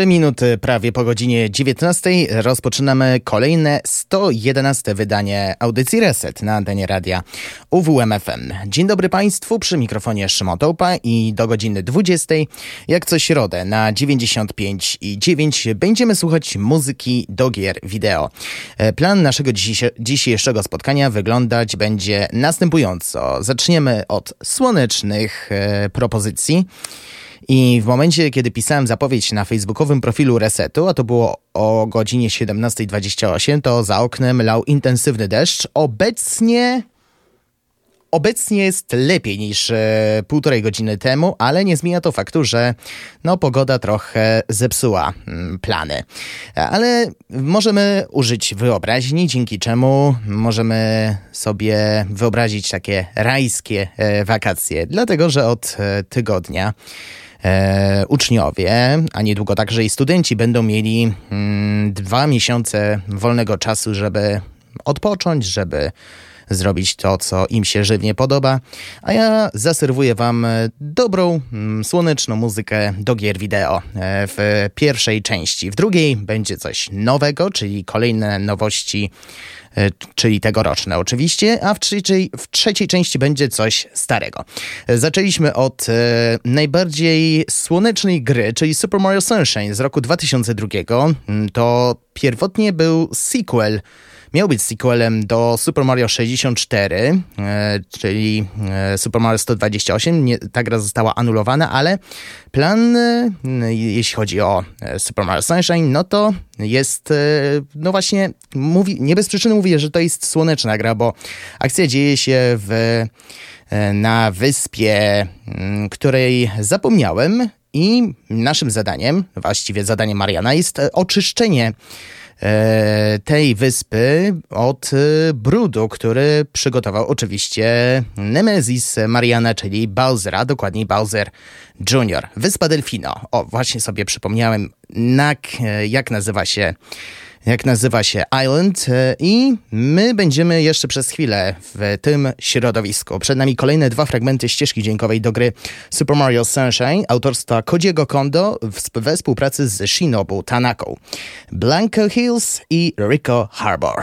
Trzy minuty prawie po godzinie 19 rozpoczynamy kolejne 111 wydanie audycji Reset na antenie radia UWMFM. Dzień dobry Państwu, przy mikrofonie Szymon Tołpa i do godziny 20 jak co środę na 95 i 9 będziemy słuchać muzyki do gier wideo. Plan naszego dzisiejszego spotkania wyglądać będzie następująco. Zaczniemy od słonecznych e, propozycji. I w momencie, kiedy pisałem zapowiedź na facebookowym profilu Resetu, a to było o godzinie 17.28, to za oknem lał intensywny deszcz. Obecnie Obecnie jest lepiej niż e, półtorej godziny temu, ale nie zmienia to faktu, że no, pogoda trochę zepsuła mm, plany. Ale możemy użyć wyobraźni, dzięki czemu możemy sobie wyobrazić takie rajskie e, wakacje, dlatego że od e, tygodnia e, uczniowie, a niedługo także i studenci będą mieli mm, dwa miesiące wolnego czasu, żeby odpocząć, żeby zrobić to, co im się żywnie podoba, a ja zaserwuję Wam dobrą, mm, słoneczną muzykę do gier wideo e, w pierwszej części. W drugiej będzie coś nowego, czyli kolejne nowości E, czyli tegoroczne oczywiście, a w trzeciej, w trzeciej części będzie coś starego. Zaczęliśmy od e, najbardziej słonecznej gry, czyli Super Mario Sunshine z roku 2002. Mm, to pierwotnie był sequel miał być sequelem do Super Mario 64, czyli Super Mario 128. Nie, ta gra została anulowana, ale plan, jeśli chodzi o Super Mario Sunshine, no to jest, no właśnie, mówi, nie bez przyczyny mówię, że to jest słoneczna gra, bo akcja dzieje się w na wyspie, której zapomniałem i naszym zadaniem, właściwie zadaniem Mariana jest oczyszczenie e, tej wyspy od e, brudu, który przygotował oczywiście Nemesis Mariana, czyli Bowsera, dokładniej Bowser Jr. Wyspa Delfino. O, właśnie sobie przypomniałem, jak, jak nazywa się jak nazywa się Island e, i my będziemy jeszcze przez chwilę w tym środowisku. Przed nami kolejne dwa fragmenty ścieżki dźwiękowej do gry Super Mario Sunshine autorstwa Kodziego Kondo we współpracy z Shinobu Tanaką, Blanco Hills i Rico Harbor.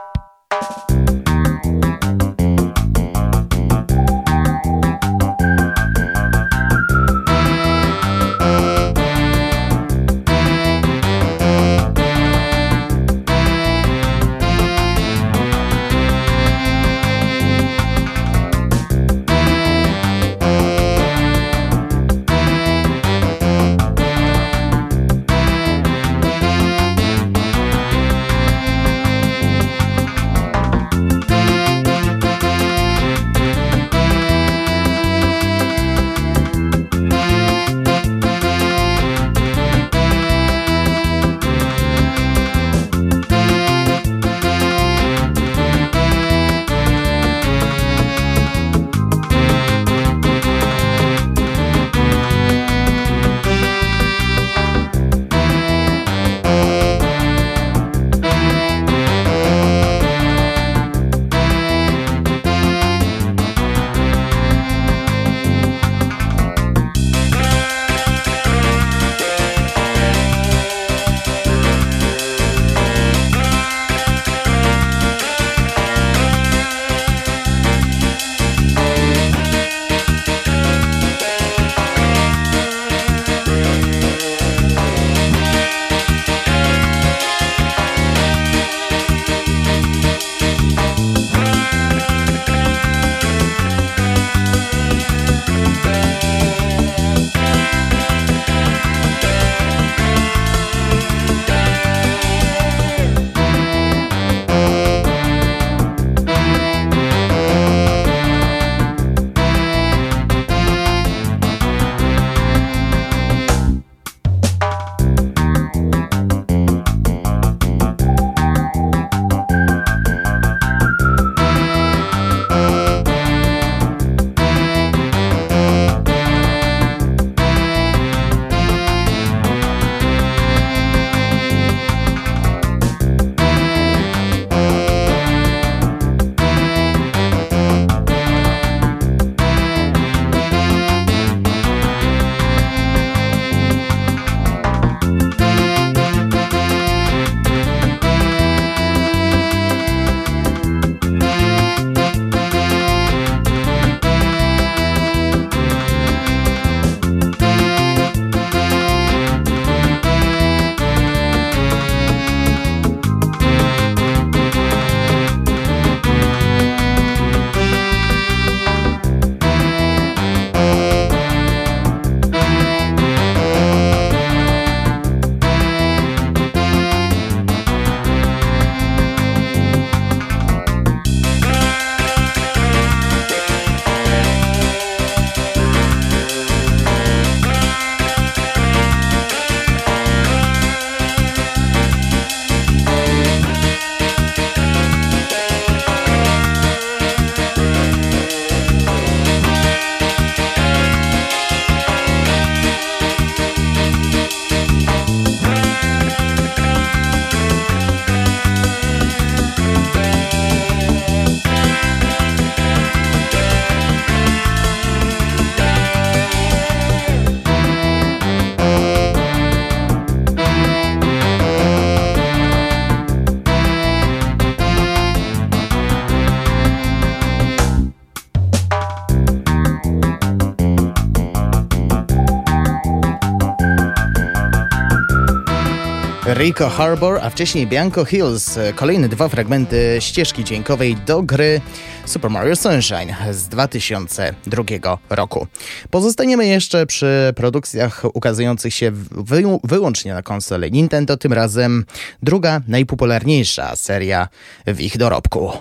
Rico Harbor, a wcześniej Bianco Hills. Kolejne dwa fragmenty ścieżki dźwiękowej do gry Super Mario Sunshine z 2002 roku. Pozostaniemy jeszcze przy produkcjach ukazujących się wy wyłącznie na konsole Nintendo, tym razem druga najpopularniejsza seria w ich dorobku.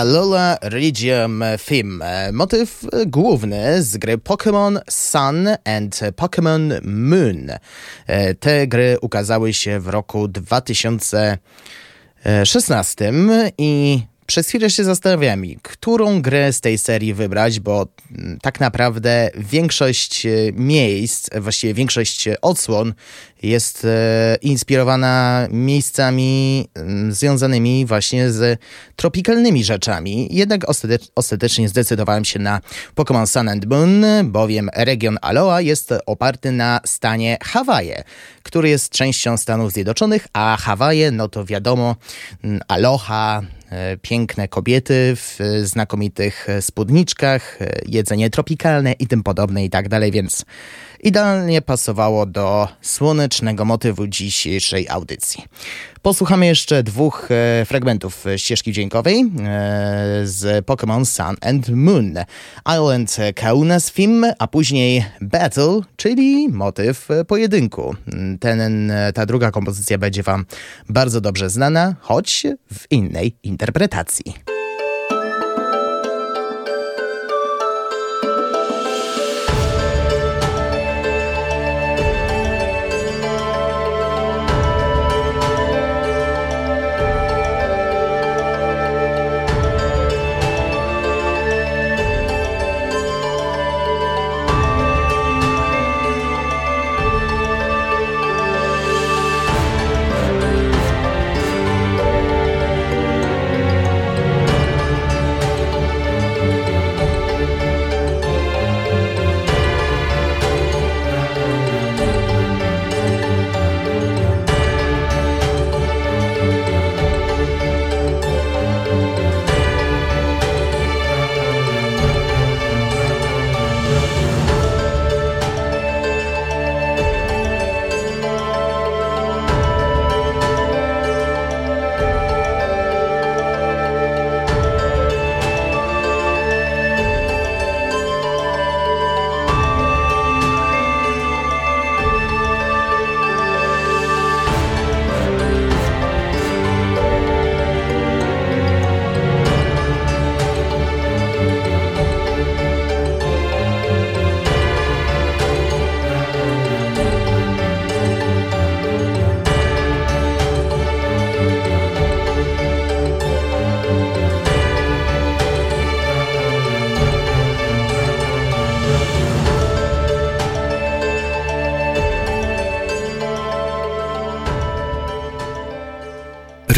Alola Regium Theme. Motyw główny z gry Pokémon Sun and Pokémon Moon. Te gry ukazały się w roku 2016 i przez chwilę się zastanawiam, którą grę z tej serii wybrać, bo mm, tak naprawdę większość e, miejsc, właściwie większość odsłon jest e, inspirowana miejscami mm, związanymi właśnie z tropikalnymi rzeczami. Jednak ostatecznie zdecydowałem się na Pokémon Sun and Moon, bowiem region Aloha jest oparty na stanie Hawaje, który jest częścią Stanów Zjednoczonych, a Hawaje, no to wiadomo, mm, Aloha, e, piękne kobiety w znakomitych spódniczkach, e, jedzenie tropikalne i tym podobne i tak dalej, więc idealnie pasowało do słonecznego motywu dzisiejszej audycji. Posłuchamy jeszcze dwóch e, fragmentów ścieżki dźwiękowej e, z Pokémon Sun and Moon. Island Kaunas Theme, a później Battle, czyli motyw pojedynku. Ten, ta druga kompozycja będzie Wam bardzo dobrze znana, choć w innej interpretacji.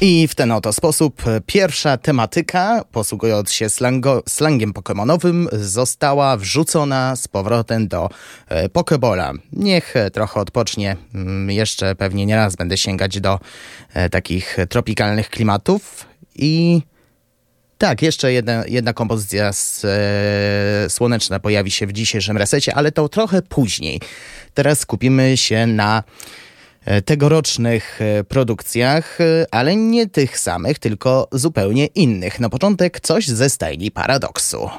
I w ten oto sposób pierwsza tematyka, posługując się slango, slangiem pokemonowym, została wrzucona z powrotem do e, Pokebola. Niech trochę odpocznie, mm, jeszcze pewnie nie raz będę sięgać do e, takich tropikalnych klimatów i tak, jeszcze jedna, jedna kompozycja z, e, słoneczna pojawi się w dzisiejszym resecie, ale to trochę później. Teraz skupimy się na E, tegorocznych e, produkcjach, e, ale nie tych samych, tylko zupełnie innych. Na początek coś ze stajni paradoksu.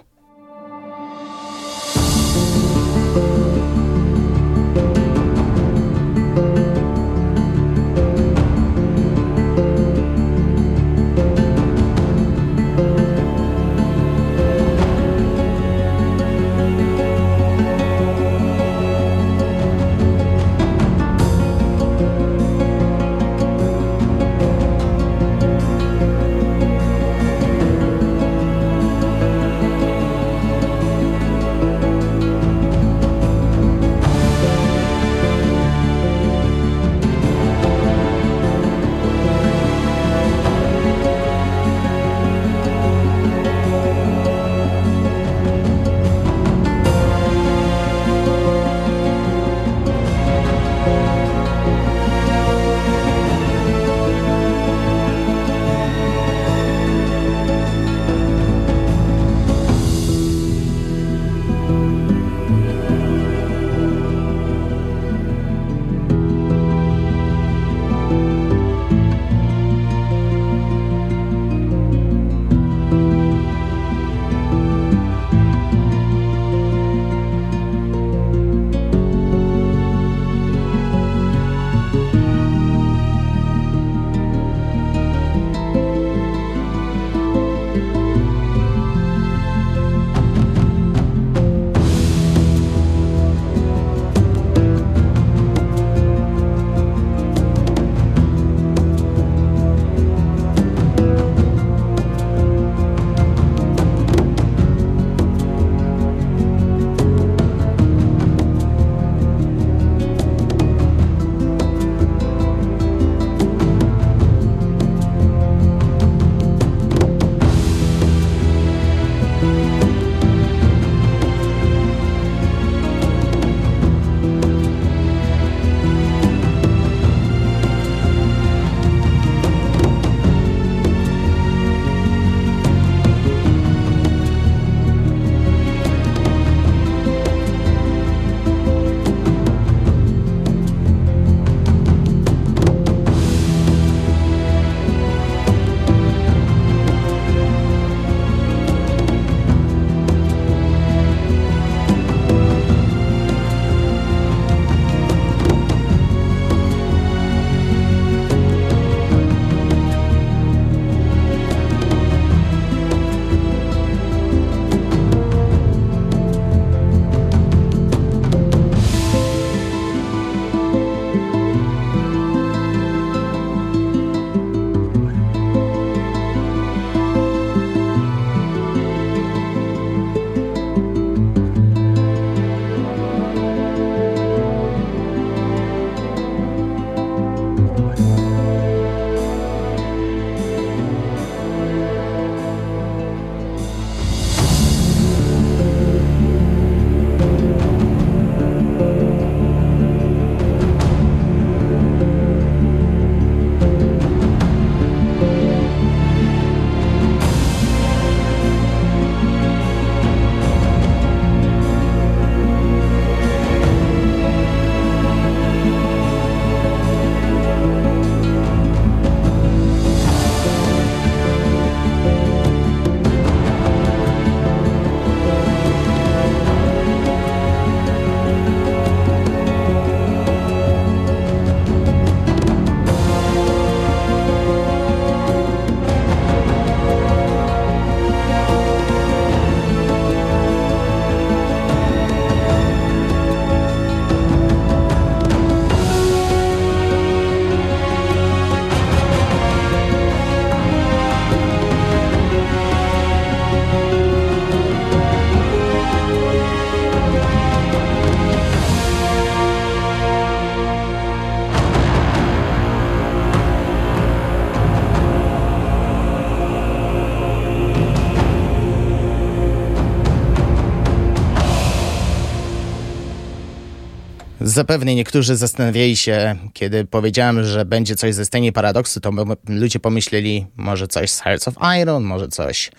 Zapewne niektórzy zastanawiali się, kiedy powiedziałem, że będzie coś ze scenie paradoksu, to ludzie pomyśleli może coś z Hearts of Iron, może coś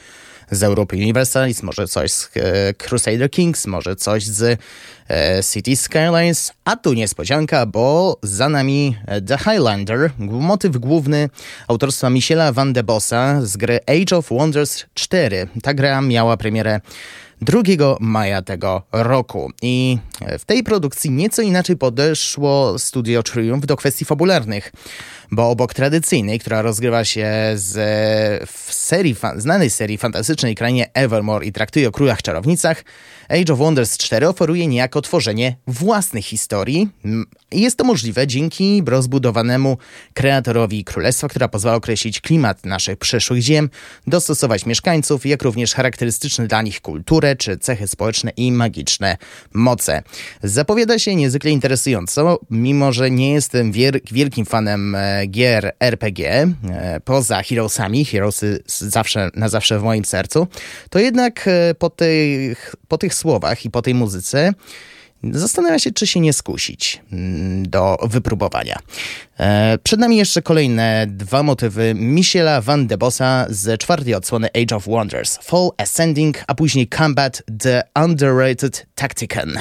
z Europy Universalis, może coś z e, Crusader Kings, może coś z e, City Skylines, a tu niespodzianka, bo za nami e, The Highlander, motyw główny autorstwa Michela Van de Bossa z gry Age of Wonders 4. Ta gra miała premierę 2 maja tego roku. I w tej produkcji nieco inaczej podeszło Studio Triumph do kwestii fabularnych, bo obok tradycyjnej, która rozgrywa się z, w serii, znanej serii fantastycznej krainie Evermore i traktuje o królach czarownicach, Age of Wonders 4 oferuje niejako tworzenie własnych historii. Jest to możliwe dzięki rozbudowanemu kreatorowi królestwa, która pozwala określić klimat naszych przyszłych ziem, dostosować mieszkańców, jak również charakterystyczne dla nich kulturę czy cechy społeczne i magiczne moce. Zapowiada się niezwykle interesująco, mimo że nie jestem wielkim fanem e, gier RPG, e, poza Heroesami, Heroesy zawsze, na zawsze w moim sercu, to jednak e, po tych, po tych słowach i po tej muzyce Zastanawia się, czy się nie skusić mm, do wypróbowania. E, przed nami jeszcze kolejne dwa motywy Michela Van de Bossa z czwartej odsłony Age of Wonders. Fall Ascending, a później Combat The Underrated Tactican.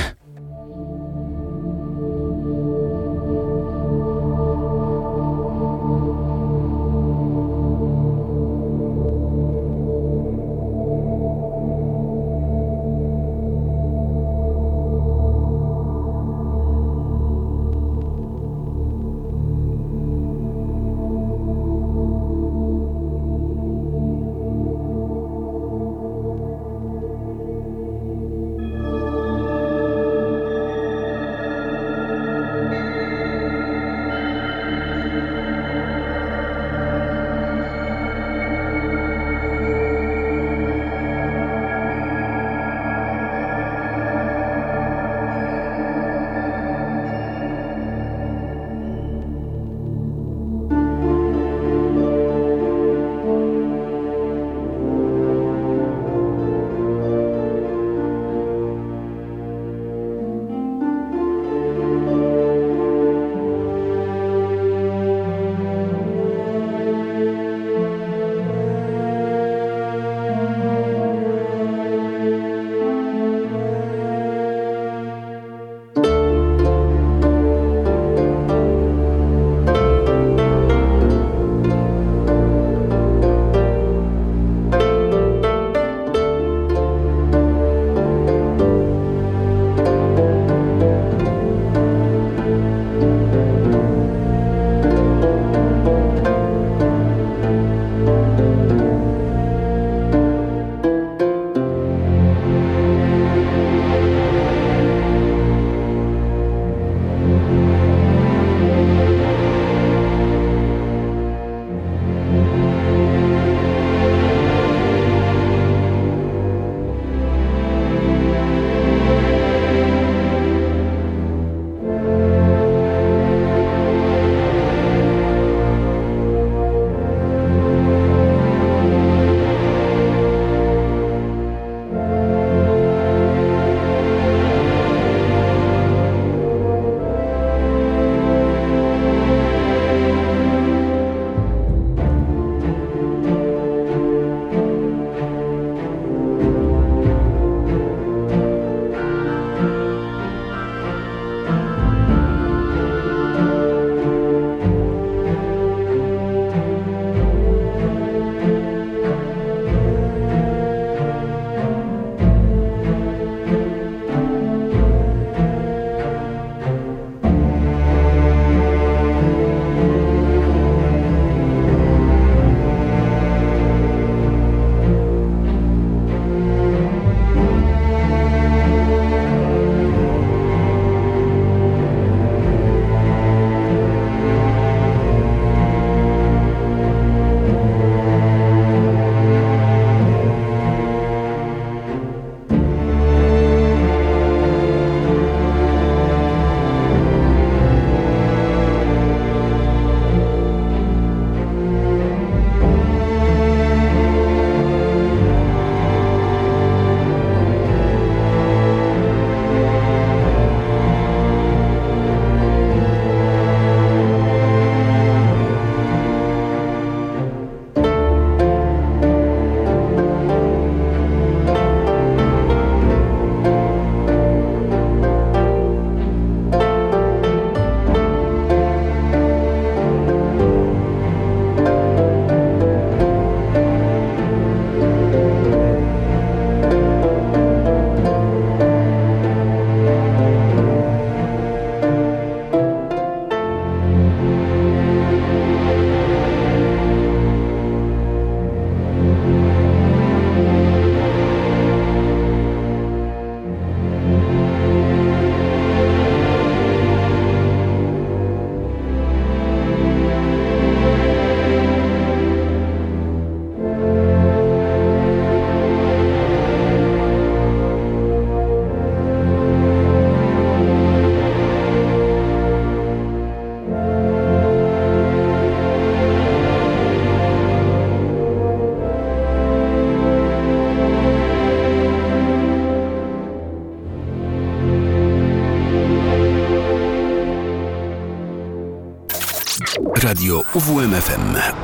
Radio UWMFM.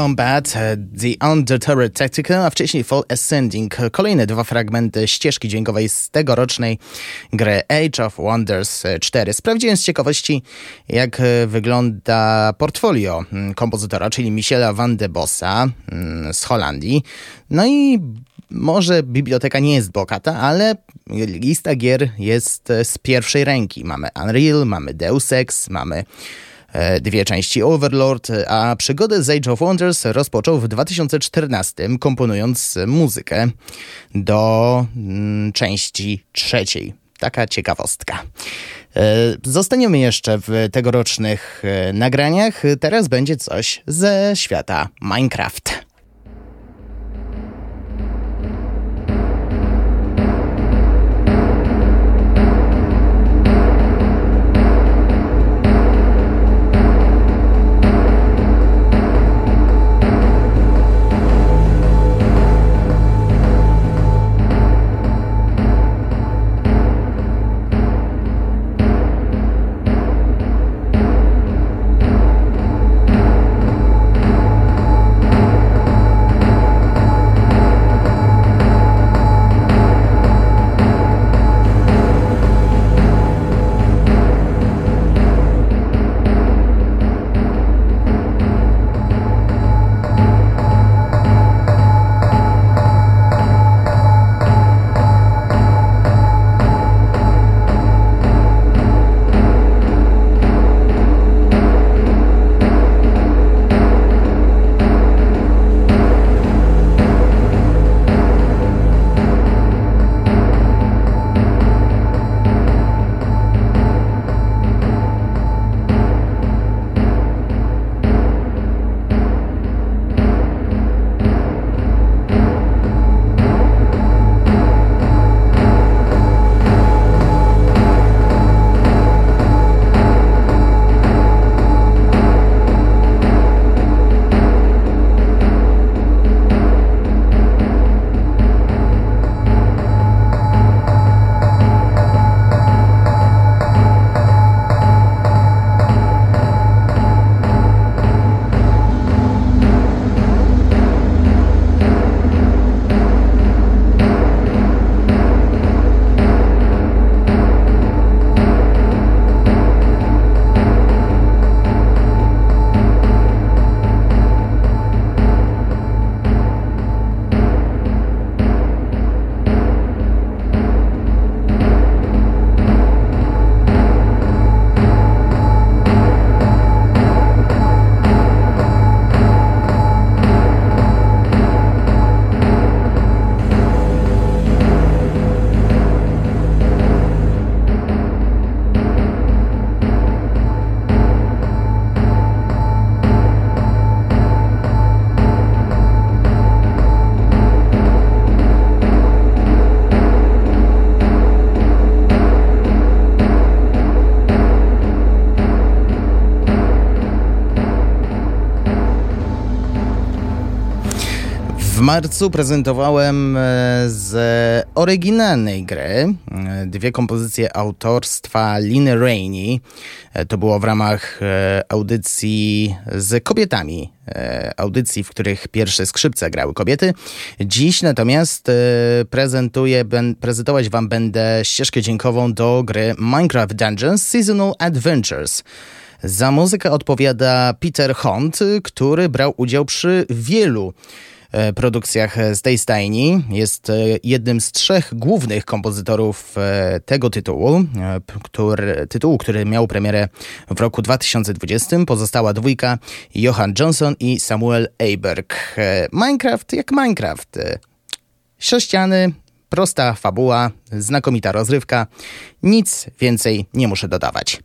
Combat, The Undertower Tactical, a wcześniej Fall Ascending. Kolejne dwa fragmenty ścieżki dźwiękowej z tegorocznej gry Age of Wonders 4. Sprawdziłem z ciekawości, jak wygląda portfolio kompozytora, czyli Michela van de Bossa mm, z Holandii. No i może biblioteka nie jest bogata, ale lista gier jest z pierwszej ręki. Mamy Unreal, mamy Deus Ex, mamy E, dwie części Overlord, a przygodę z Age of Wonders rozpoczął w 2014, komponując muzykę do mm, części trzeciej. Taka ciekawostka. E, zostaniemy jeszcze w tegorocznych e, nagraniach. Teraz będzie coś ze świata Minecraft. Marcu prezentowałem e, z oryginalnej gry e, dwie kompozycje autorstwa Liny Rainey. E, to było w ramach audycji z kobietami, audycji, w których pierwsze skrzypce grały kobiety. Dziś natomiast prezentuję, prezentować Wam będę ścieżkę dźwiękową do gry Minecraft Dungeons Seasonal Adventures. Za muzykę odpowiada Peter Hunt, który brał udział przy wielu produkcjach z tej stajni. Jest e, jednym z trzech głównych kompozytorów e, tego tytułu, który, tytułu, który miał premierę w roku 2020. Pozostała dwójka Johan Johnson i Samuel Eiberg. Minecraft jak Minecraft. Sześciany, prosta fabuła, znakomita rozrywka. Nic więcej nie muszę dodawać.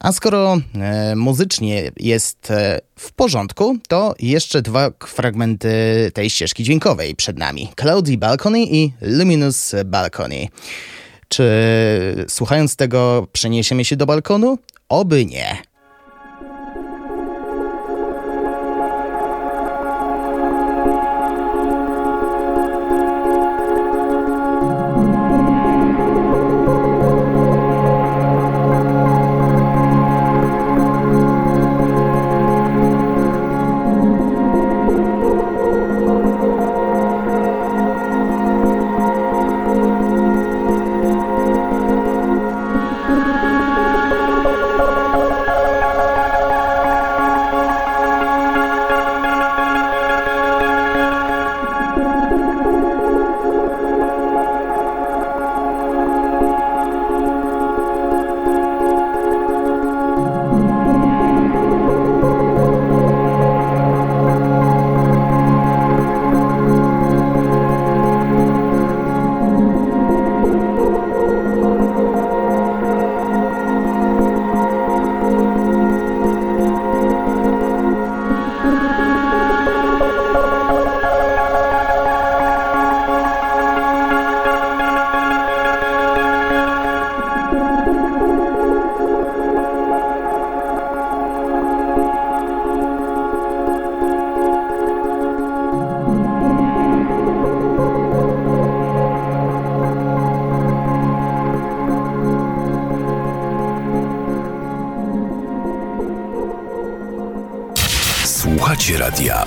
A skoro e, muzycznie jest e, w porządku, to jeszcze dwa fragmenty tej ścieżki dźwiękowej przed nami. Cloudy Balcony i Luminous Balcony. Czy słuchając tego przeniesiemy się do balkonu? Oby nie. Radia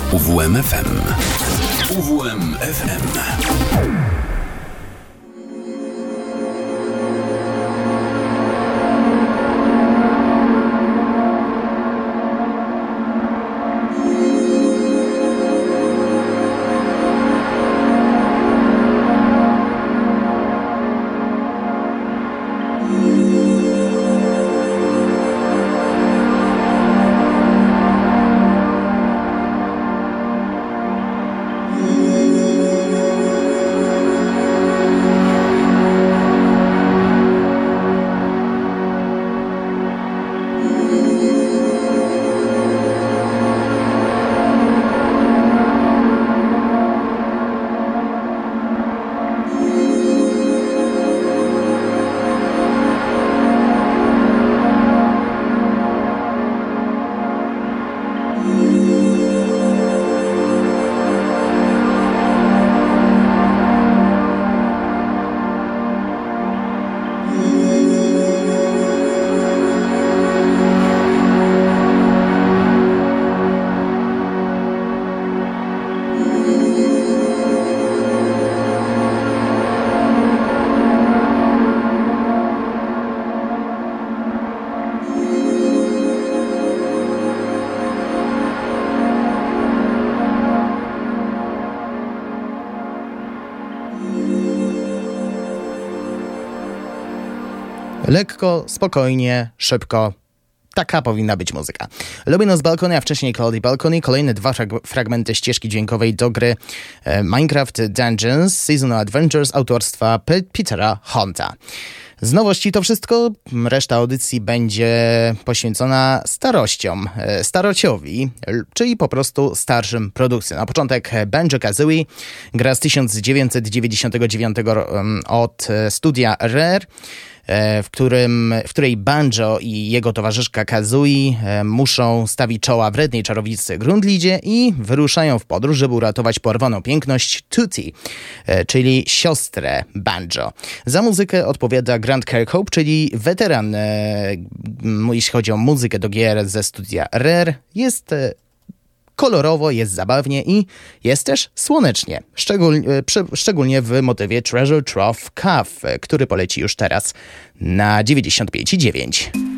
Lekko, spokojnie, szybko. Taka powinna być muzyka. Lubię z balkony, a wcześniej Cloudy Balcony. Kolejne dwa frag- fragmenty ścieżki dźwiękowej do gry e, Minecraft Dungeons Seasonal Adventures autorstwa Petera Honta. Z nowości to wszystko. Reszta audycji będzie poświęcona starościom, e, starociowi, czyli po prostu starszym produkcjom. Na początek Banjo Kazooie, gra z 1999 ro- em, od e, studia Rare e, w, którym, w której Banjo i jego towarzyszka Kazooie e, muszą stawić czoła wrednej czarownicy Grundlidzie i wyruszają w podróż, żeby uratować porwaną piękność Tutti, e, czyli siostrę Banjo. Za muzykę odpowiada Grant Kirkhope, czyli weteran, e, jeśli chodzi o muzykę do gier ze studia Rare. Jest e, kolorowo, jest zabawnie i jest też słonecznie. Szczegól, e, przy, szczególnie w motywie Treasure Trough Cave, który poleci już teraz na 95,9.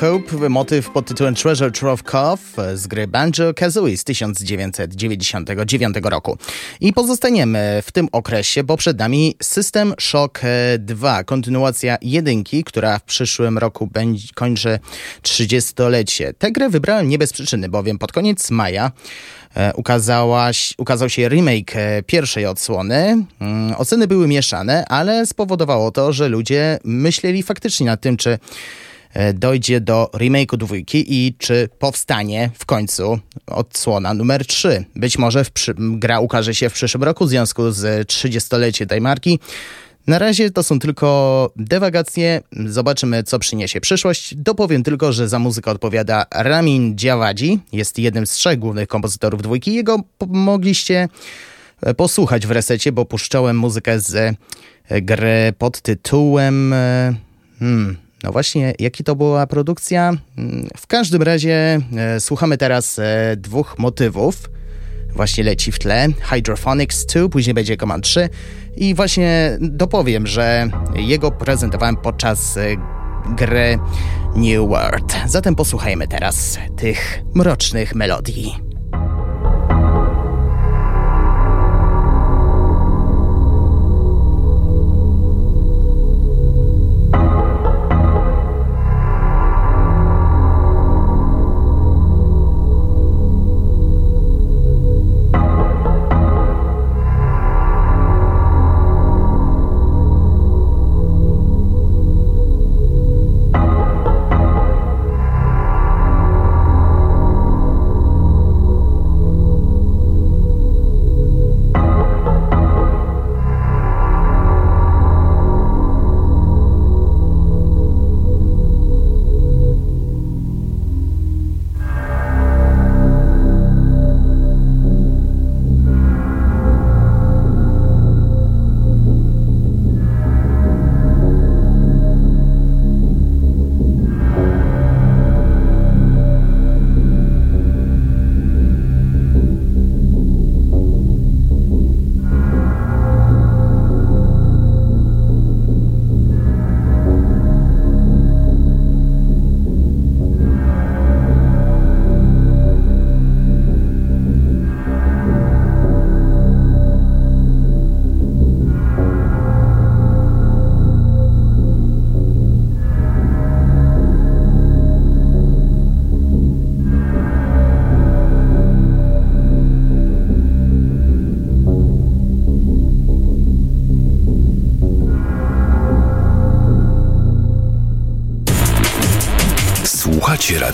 Kirkhope, motyw pod tytułem Treasure Trove Cove z gry Banjo-Kazooie z 1999 roku. I pozostaniemy w tym okresie, bo przed nami System Shock 2, kontynuacja jedynki, która w przyszłym roku będzie, kończy 30-lecie. Tę grę wybrałem nie bez przyczyny, bowiem pod koniec maja e, ukazałaś, ukazał się remake e, pierwszej odsłony. Mm, oceny były mieszane, ale spowodowało to, że ludzie myśleli faktycznie nad tym, czy E, dojdzie do remake'u dwójki i czy powstanie w końcu odsłona numer 3. Być może przy... gra ukaże się w przyszłym roku w związku z 30-leciem tej marki. Na razie to są tylko dewagacje. Zobaczymy, co przyniesie przyszłość. Dopowiem tylko, że za muzykę odpowiada Ramin Djawadzi. Jest jednym z trzech głównych kompozytorów dwójki. Jego mogliście e, posłuchać w resecie, bo puszczałem muzykę z e, gry pod tytułem... Hmm, no właśnie, jaki to była produkcja? Mm, w każdym razie e, słuchamy teraz e, dwóch motywów. Właśnie leci w tle Hydrophonics 2, później będzie Command 3 i właśnie dopowiem, że jego prezentowałem podczas e, gry New World. Zatem posłuchajmy teraz tych mrocznych melodii.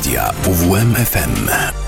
Media UWMFM.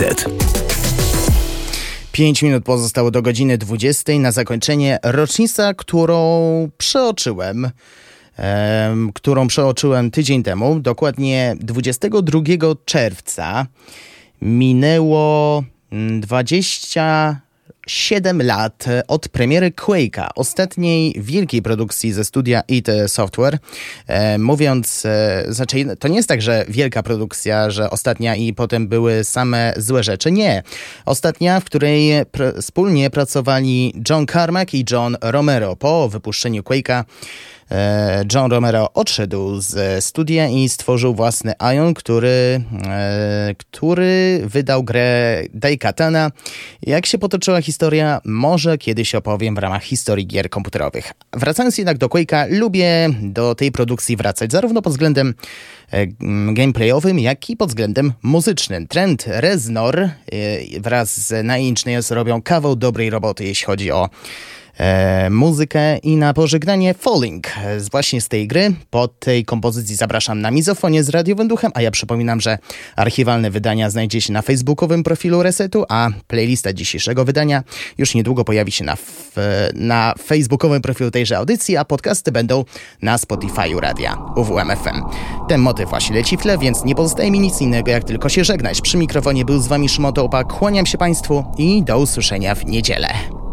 Reset. 5 minut pozostało do godziny 20 na zakończenie rocznica, którą przeoczyłem. którą przeoczyłem tydzień temu, dokładnie 22 czerwca. Minęło 20 7 lat od premiery Quake'a, ostatniej wielkiej produkcji ze studia IT Software. E, mówiąc, e, znaczy to nie jest tak, że wielka produkcja, że ostatnia i potem były same złe rzeczy. Nie. Ostatnia, w której pr wspólnie pracowali John Carmack i John Romero po wypuszczeniu Quake'a. E, John Romero odszedł z studia i stworzył własny Ion, który, e, który wydał grę Daikatana. Jak się potoczyła historia, może kiedyś opowiem w ramach historii gier komputerowych. Wracając jednak do Quake'a, lubię do tej produkcji wracać, zarówno pod względem e, gameplayowym, jak i pod względem muzycznym. Trend Reznor wraz z Nine Inch Nails robią kawał dobrej roboty, jeśli chodzi o e, muzykę i na pożegnanie Falling z właśnie z tej gry. Po tej kompozycji zapraszam na mizofonie z radiowym duchem, a ja przypominam, że archiwalne wydania znajdzie się na facebookowym profilu Resetu, a playlista dzisiejszego wydania już niedługo pojawi się na, na facebookowym profilu tejże audycji, a podcasty będą na Spotify'u radia UWMFM. Ten motyw właśnie leci w tle, więc nie pozostaje mi nic innego, jak tylko się żegnać. Przy mikrofonie był z wami Szymon kłaniam się Państwu i do usłyszenia w niedzielę.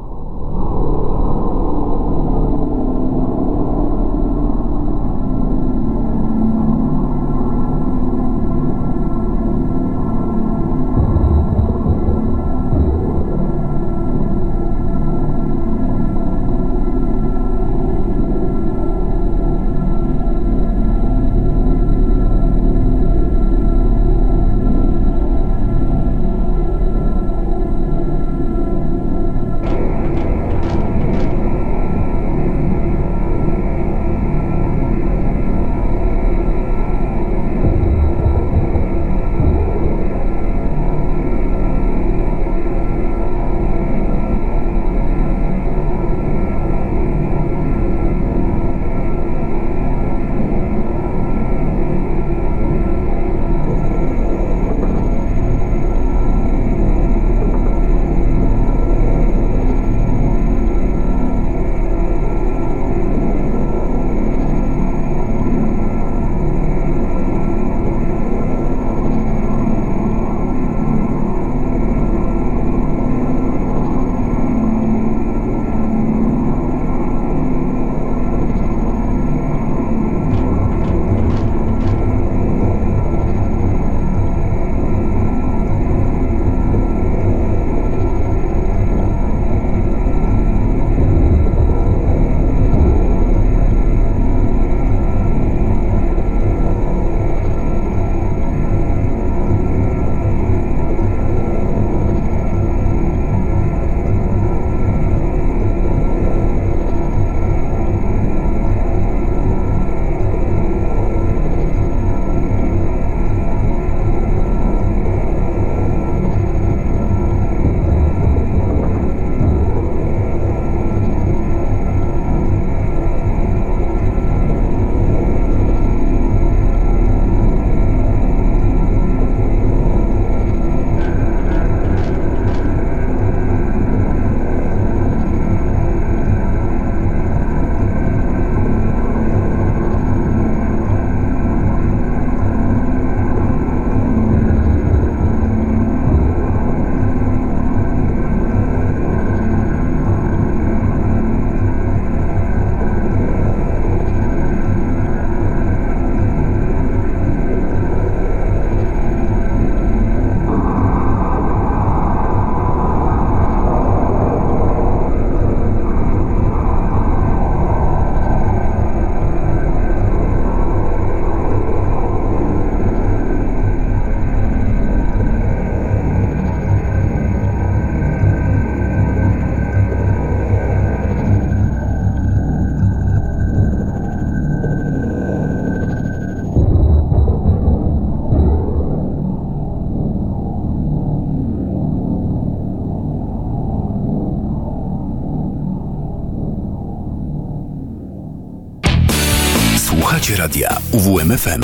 Radia UWMFM.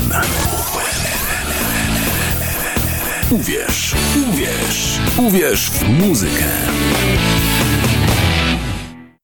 Uwierz, uwierz, uwierz w muzykę.